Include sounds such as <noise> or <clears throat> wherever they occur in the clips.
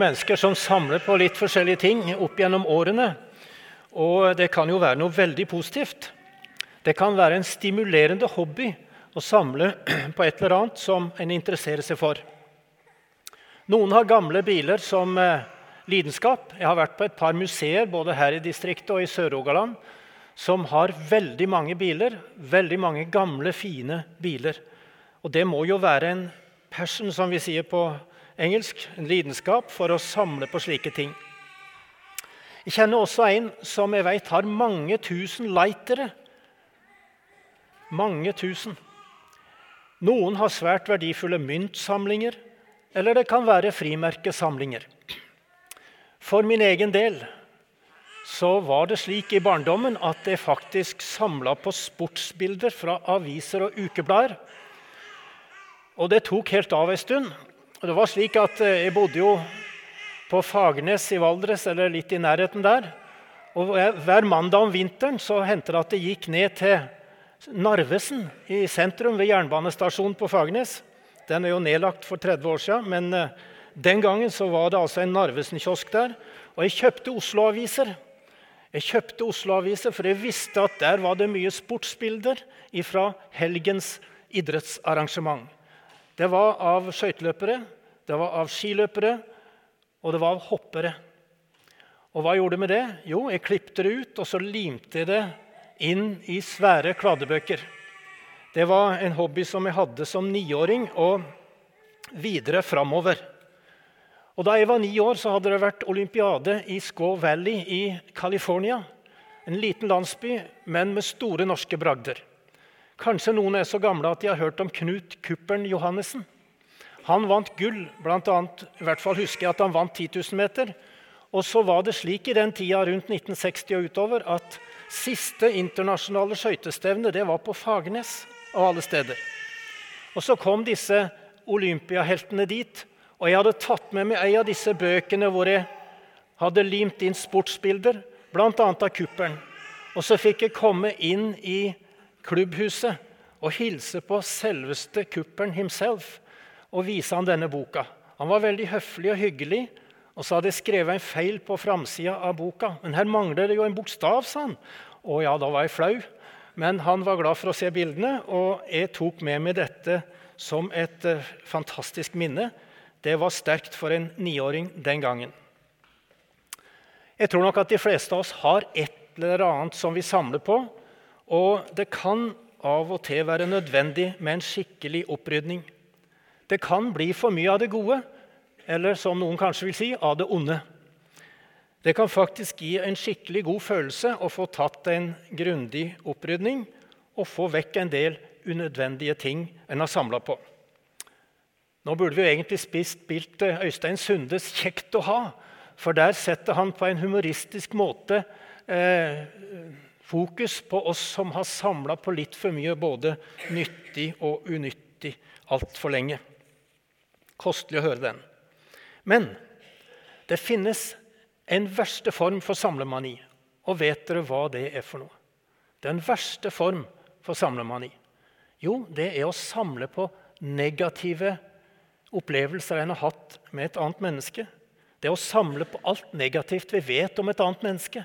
mennesker som samler på litt forskjellige ting opp gjennom årene. Og det kan jo være noe veldig positivt. Det kan være en stimulerende hobby å samle <clears throat> på et eller annet som en interesserer seg for. Noen har gamle biler som eh, lidenskap. Jeg har vært på et par museer både her i distriktet og i Sør-Rogaland som har veldig mange biler. Veldig mange gamle, fine biler. Og det må jo være en passion, som vi sier på engelsk, en lidenskap for å samle på slike ting. Jeg kjenner også en som jeg vet har mange tusen lightere. Mange tusen. Noen har svært verdifulle myntsamlinger, eller det kan være frimerkesamlinger. For min egen del så var det slik i barndommen at jeg faktisk samla på sportsbilder fra aviser og ukeblader. Og det tok helt av en stund. Og det var slik at eh, Jeg bodde jo på Fagernes i Valdres, eller litt i nærheten der. Og Hver mandag om vinteren så hendte det at det gikk ned til Narvesen i sentrum, ved jernbanestasjonen på Fagernes. Den er jo nedlagt for 30 år siden, men eh, den gangen så var det altså en Narvesen-kiosk der. Og jeg kjøpte Oslo-aviser. Jeg kjøpte Oslo-aviser, For jeg visste at der var det mye sportsbilder fra helgens idrettsarrangement. Det var av skøyteløpere, det var av skiløpere, og det var av hoppere. Og hva gjorde jeg med det? Jo, jeg klipte det ut, og så limte jeg det inn i svære kladdebøker. Det var en hobby som jeg hadde som niåring, og videre framover. Og Da jeg var ni år, så hadde det vært olympiade i Squaw Valley i California. En liten landsby, men med store norske bragder. Kanskje noen er så gamle at de har hørt om Knut Kuppern Johannessen. Han vant gull, blant annet, i hvert fall husker jeg at han vant 10 000 meter. Og så var det slik i den tida rundt 1960 og utover at siste internasjonale skøytestevne var på Fagernes av alle steder. Og så kom disse olympiaheltene dit, og jeg hadde tatt med meg ei av disse bøkene hvor jeg hadde limt inn sportsbilder, bl.a. av Kuppern. Og så fikk jeg komme inn i klubbhuset og hilse på selveste kuppelen himself og vise han denne boka. Han var veldig høflig og hyggelig, og så hadde jeg skrevet en feil på framsida av boka. Men her mangler det jo en bokstav, sa han. Å ja, da var jeg flau. Men han var glad for å se bildene, og jeg tok med meg dette som et uh, fantastisk minne. Det var sterkt for en niåring den gangen. Jeg tror nok at de fleste av oss har et eller annet som vi samler på, og det kan av og til være nødvendig med en skikkelig opprydning. Det kan bli for mye av det gode, eller som noen kanskje vil si, av det onde. Det kan faktisk gi en skikkelig god følelse å få tatt en grundig opprydning og få vekk en del unødvendige ting en har samla på. Nå burde vi jo egentlig spilt Øystein Sundes 'Kjekt å ha', for der setter han på en humoristisk måte eh, fokus på oss som har samla på litt for mye både nyttig og unyttig altfor lenge. Kostelig å høre den. Men det finnes en verste form for samlemani. Og vet dere hva det er for noe? Den verste form for samlemani. Jo, det er å samle på negative opplevelser en har hatt med et annet menneske. Det er å samle på alt negativt vi vet om et annet menneske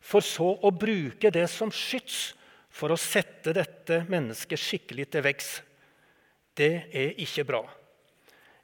for så å bruke det som skyts for å sette dette mennesket skikkelig til veggs. Det er ikke bra.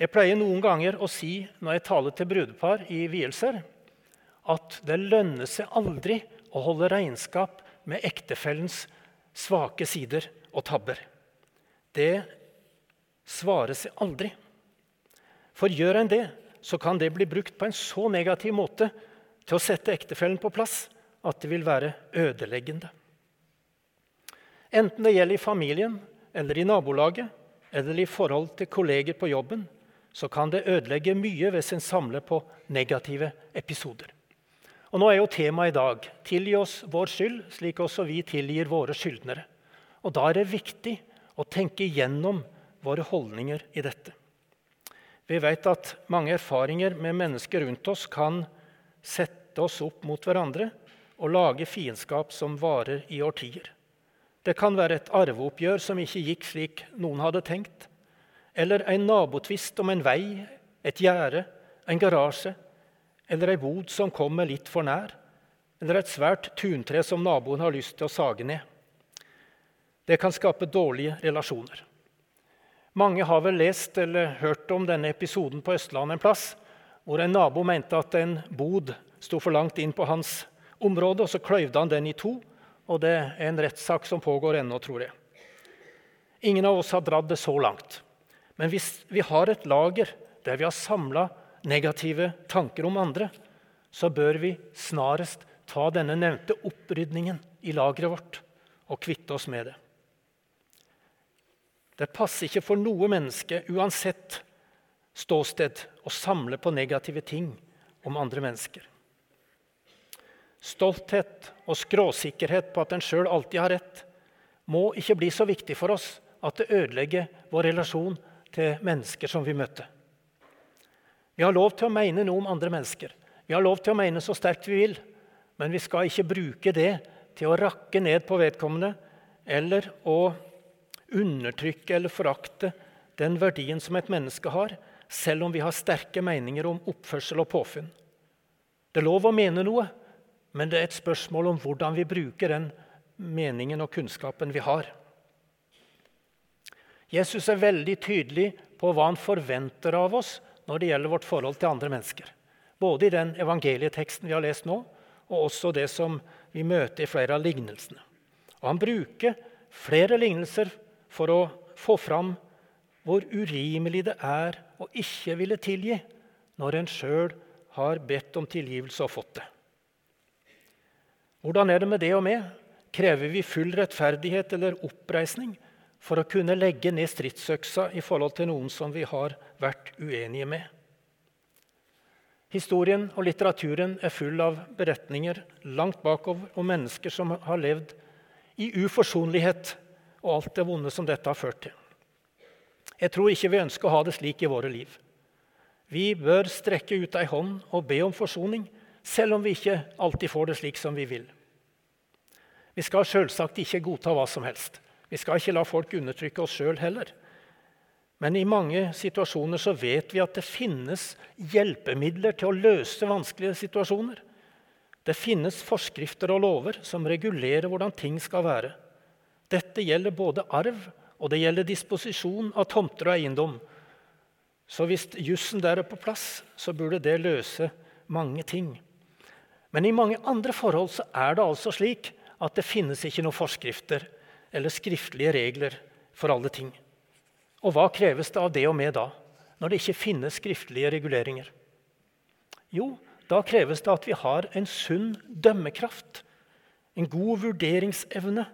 Jeg pleier noen ganger å si når jeg taler til brudepar i vielser, at det lønner seg aldri å holde regnskap med ektefellens svake sider og tabber. Det svarer seg aldri. For gjør en det, så kan det bli brukt på en så negativ måte til å sette ektefellen på plass at det vil være ødeleggende. Enten det gjelder i familien eller i nabolaget eller i forhold til kolleger på jobben, så kan det ødelegge mye hvis en samler på negative episoder. Og Nå er jo temaet i dag 'Tilgi oss vår skyld, slik også vi tilgir våre skyldnere'. Og Da er det viktig å tenke igjennom våre holdninger i dette. Vi vet at mange erfaringer med mennesker rundt oss kan sette oss opp mot hverandre og lage fiendskap som varer i årtier. Det kan være et arveoppgjør som ikke gikk slik noen hadde tenkt, eller en nabotvist om en vei, et gjerde en garasje eller ei bod som kommer litt for nær, eller et svært tuntre som naboen har lyst til å sage ned. Det kan skape dårlige relasjoner. Mange har vel lest eller hørt om denne episoden på Østlandet en plass, hvor en nabo mente at en bod sto for langt inn på hans område, og så kløyvde han den i to. Og det er en rettssak som pågår ennå, tror jeg. Ingen av oss har dratt det så langt. Men hvis vi har et lager der vi har samla negative tanker om andre, så bør vi snarest ta denne nevnte opprydningen i lageret vårt og kvitte oss med det. Det passer ikke for noe menneske, uansett ståsted, å samle på negative ting om andre mennesker. Stolthet og skråsikkerhet på at en sjøl alltid har rett, må ikke bli så viktig for oss at det ødelegger vår relasjon til mennesker som vi møter. Vi har lov til å mene noe om andre mennesker. Vi har lov til å mene så sterkt vi vil. Men vi skal ikke bruke det til å rakke ned på vedkommende eller å undertrykke eller forakte den verdien som et menneske har, selv om vi har sterke meninger om oppførsel og påfunn. Det er lov å mene noe, men det er et spørsmål om hvordan vi bruker den meningen og kunnskapen vi har. Jesus er veldig tydelig på hva han forventer av oss når det gjelder vårt forhold til andre mennesker. Både i den evangelieteksten vi har lest nå, og også det som vi møter i flere av lignelsene. Og Han bruker flere lignelser for å få fram hvor urimelig det er å ikke ville tilgi når en sjøl har bedt om tilgivelse og fått det. Hvordan er det med det og med? Krever vi full rettferdighet eller oppreisning for å kunne legge ned stridsøksa i forhold til noen som vi har vært uenige med. Historien og litteraturen er full av beretninger langt bakover om mennesker som har levd i uforsonlighet og alt det vonde som dette har ført til. Jeg tror ikke vi ønsker å ha det slik i våre liv. Vi bør strekke ut ei hånd og be om forsoning, selv om vi ikke alltid får det slik som vi vil. Vi skal selvsagt ikke godta hva som helst. Vi skal ikke la folk undertrykke oss sjøl heller. Men i mange situasjoner så vet vi at det finnes hjelpemidler til å løse vanskelige situasjoner. Det finnes forskrifter og lover som regulerer hvordan ting skal være. Dette gjelder både arv og det gjelder disposisjon av tomter og eiendom. Så hvis jussen der er på plass, så burde det løse mange ting. Men i mange andre forhold så er det altså slik at det finnes ikke noen forskrifter eller skriftlige regler for alle ting. Og hva kreves det av det og med da, når det ikke finnes skriftlige reguleringer? Jo, da kreves det at vi har en sunn dømmekraft, en god vurderingsevne,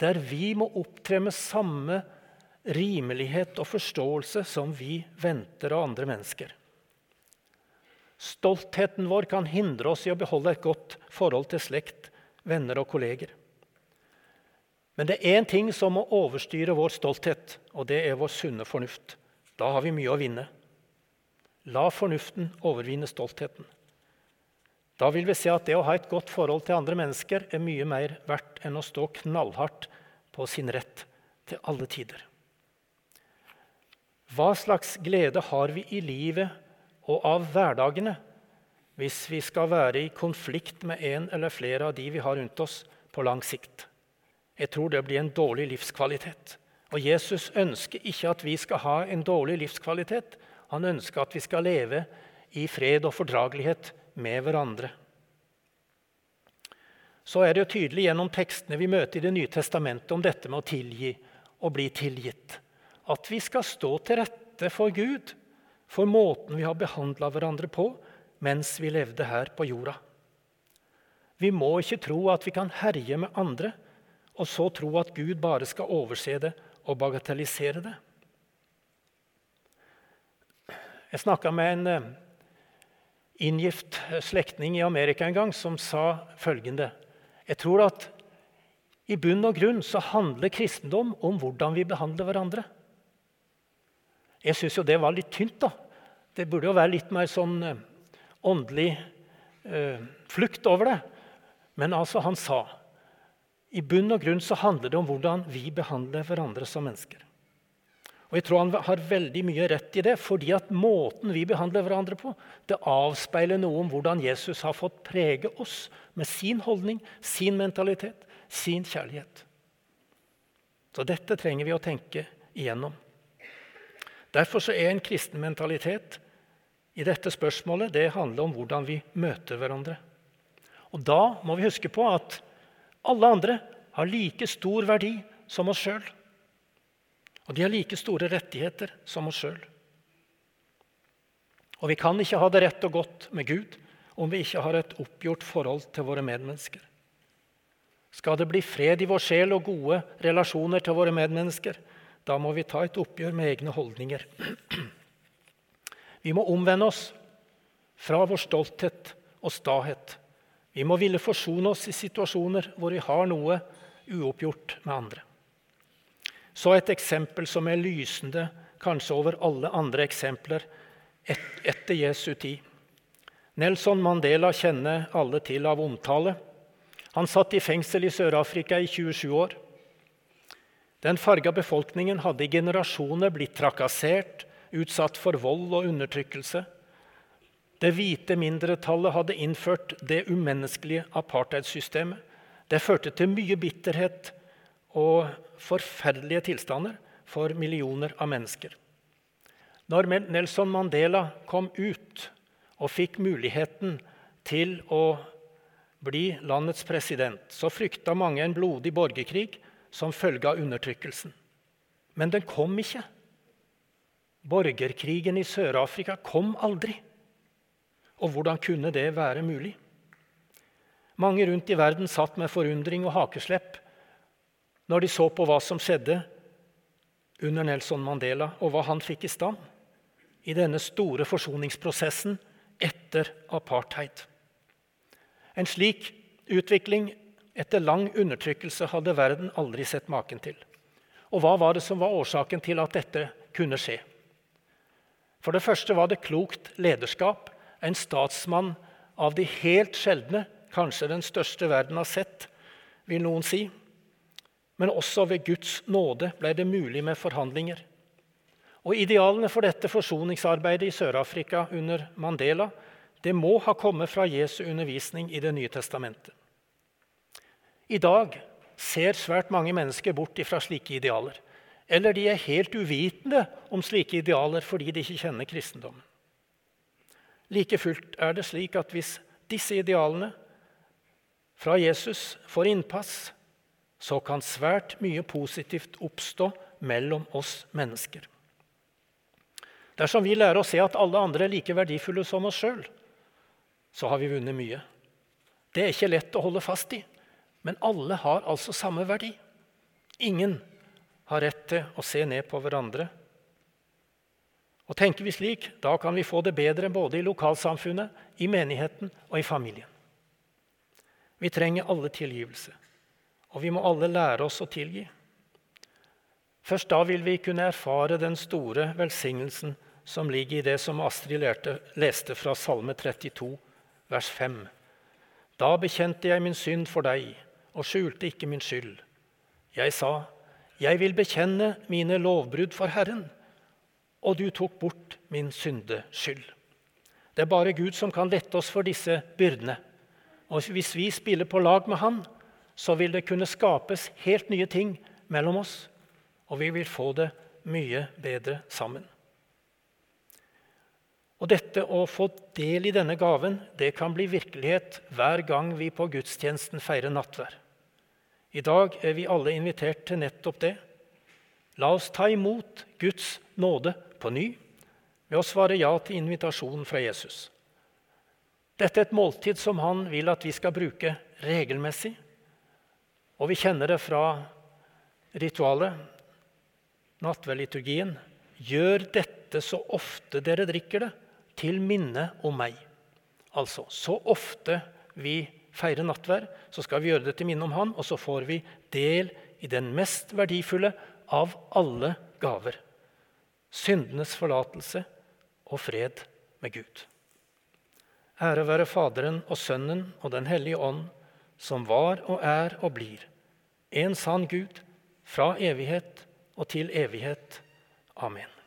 der vi må opptre med samme rimelighet og forståelse som vi venter av andre mennesker. Stoltheten vår kan hindre oss i å beholde et godt forhold til slekt, venner og kolleger. Men det er én ting som må overstyre vår stolthet, og det er vår sunne fornuft. Da har vi mye å vinne. La fornuften overvinne stoltheten. Da vil vi se at det å ha et godt forhold til andre mennesker er mye mer verdt enn å stå knallhardt på sin rett til alle tider. Hva slags glede har vi i livet og av hverdagene hvis vi skal være i konflikt med en eller flere av de vi har rundt oss, på lang sikt? Jeg tror det blir en dårlig livskvalitet. Og Jesus ønsker ikke at vi skal ha en dårlig livskvalitet. Han ønsker at vi skal leve i fred og fordragelighet med hverandre. Så er det jo tydelig gjennom tekstene vi møter i Det nye testamentet om dette med å tilgi og bli tilgitt, at vi skal stå til rette for Gud for måten vi har behandla hverandre på mens vi levde her på jorda. Vi må ikke tro at vi kan herje med andre og så tro at Gud bare skal overse det og bagatellisere det. Jeg snakka med en eh, inngift slektning i Amerika en gang som sa følgende Jeg tror at i bunn og grunn så handler kristendom om hvordan vi behandler hverandre. Jeg syns jo det var litt tynt. da. Det burde jo være litt mer sånn eh, åndelig eh, flukt over det. Men altså, han sa i bunn og grunn så handler det om hvordan vi behandler hverandre som mennesker. Og jeg tror han har veldig mye rett i det, fordi at måten vi behandler hverandre på, det avspeiler noe om hvordan Jesus har fått prege oss med sin holdning, sin mentalitet, sin kjærlighet. Så dette trenger vi å tenke igjennom. Derfor så er en kristen mentalitet i dette spørsmålet det handler om hvordan vi møter hverandre. Og Da må vi huske på at alle andre har like stor verdi som oss sjøl. Og de har like store rettigheter som oss sjøl. Og vi kan ikke ha det rett og godt med Gud om vi ikke har et oppgjort forhold til våre medmennesker. Skal det bli fred i vår sjel og gode relasjoner til våre medmennesker, da må vi ta et oppgjør med egne holdninger. Vi må omvende oss fra vår stolthet og stahet. Vi må ville forsone oss i situasjoner hvor vi har noe uoppgjort med andre. Så et eksempel som er lysende kanskje over alle andre eksempler etter Jesu tid. Nelson Mandela kjenner alle til av omtale. Han satt i fengsel i Sør-Afrika i 27 år. Den farga befolkningen hadde i generasjoner blitt trakassert, utsatt for vold og undertrykkelse. Det hvite mindretallet hadde innført det umenneskelige apartheidsystemet. Det førte til mye bitterhet og forferdelige tilstander for millioner av mennesker. Når Nelson Mandela kom ut og fikk muligheten til å bli landets president, så frykta mange en blodig borgerkrig som følge av undertrykkelsen. Men den kom ikke. Borgerkrigen i Sør-Afrika kom aldri. Og hvordan kunne det være mulig? Mange rundt i verden satt med forundring og hakeslepp når de så på hva som skjedde under Nelson Mandela, og hva han fikk i stand i denne store forsoningsprosessen etter apartheid. En slik utvikling etter lang undertrykkelse hadde verden aldri sett maken til. Og hva var det som var årsaken til at dette kunne skje? For det første var det klokt lederskap. En statsmann av de helt sjeldne, kanskje den største verden har sett, vil noen si. Men også ved Guds nåde ble det mulig med forhandlinger. Og Idealene for dette forsoningsarbeidet i Sør-Afrika under Mandela det må ha kommet fra Jesu undervisning i Det nye testamentet. I dag ser svært mange mennesker bort fra slike idealer. Eller de er helt uvitende om slike idealer fordi de ikke kjenner kristendommen. Like fullt er det slik at hvis disse idealene fra Jesus får innpass, så kan svært mye positivt oppstå mellom oss mennesker. Dersom vi lærer å se at alle andre er like verdifulle som oss sjøl, så har vi vunnet mye. Det er ikke lett å holde fast i, men alle har altså samme verdi. Ingen har rett til å se ned på hverandre. Og Tenker vi slik, da kan vi få det bedre både i lokalsamfunnet, i menigheten og i familien. Vi trenger alle tilgivelse. Og vi må alle lære oss å tilgi. Først da vil vi kunne erfare den store velsignelsen som ligger i det som Astrid lærte, leste fra Salme 32, vers 5. Da bekjente jeg min synd for deg og skjulte ikke min skyld. Jeg sa, jeg vil bekjenne mine lovbrudd for Herren, og du tok bort min syndeskyld. Det er bare Gud som kan lette oss for disse byrdene. Og hvis vi spiller på lag med Han, så vil det kunne skapes helt nye ting mellom oss, og vi vil få det mye bedre sammen. Og Dette å få del i denne gaven det kan bli virkelighet hver gang vi på gudstjenesten feirer nattvær. I dag er vi alle invitert til nettopp det. La oss ta imot Guds nåde på ny ved å svare ja til invitasjonen fra Jesus. Dette er et måltid som han vil at vi skal bruke regelmessig og vi kjenner det fra ritualet, nattverdliturgien. Gjør dette så ofte dere drikker det, til minne om meg. Altså, så ofte vi feirer nattverd, så skal vi gjøre det til minne om Han, og så får vi del i den mest verdifulle av alle gaver. Syndenes forlatelse og fred med Gud. Ære være Faderen og Sønnen og Den hellige ånd, som var og er og blir en sann Gud fra evighet og til evighet. Amen.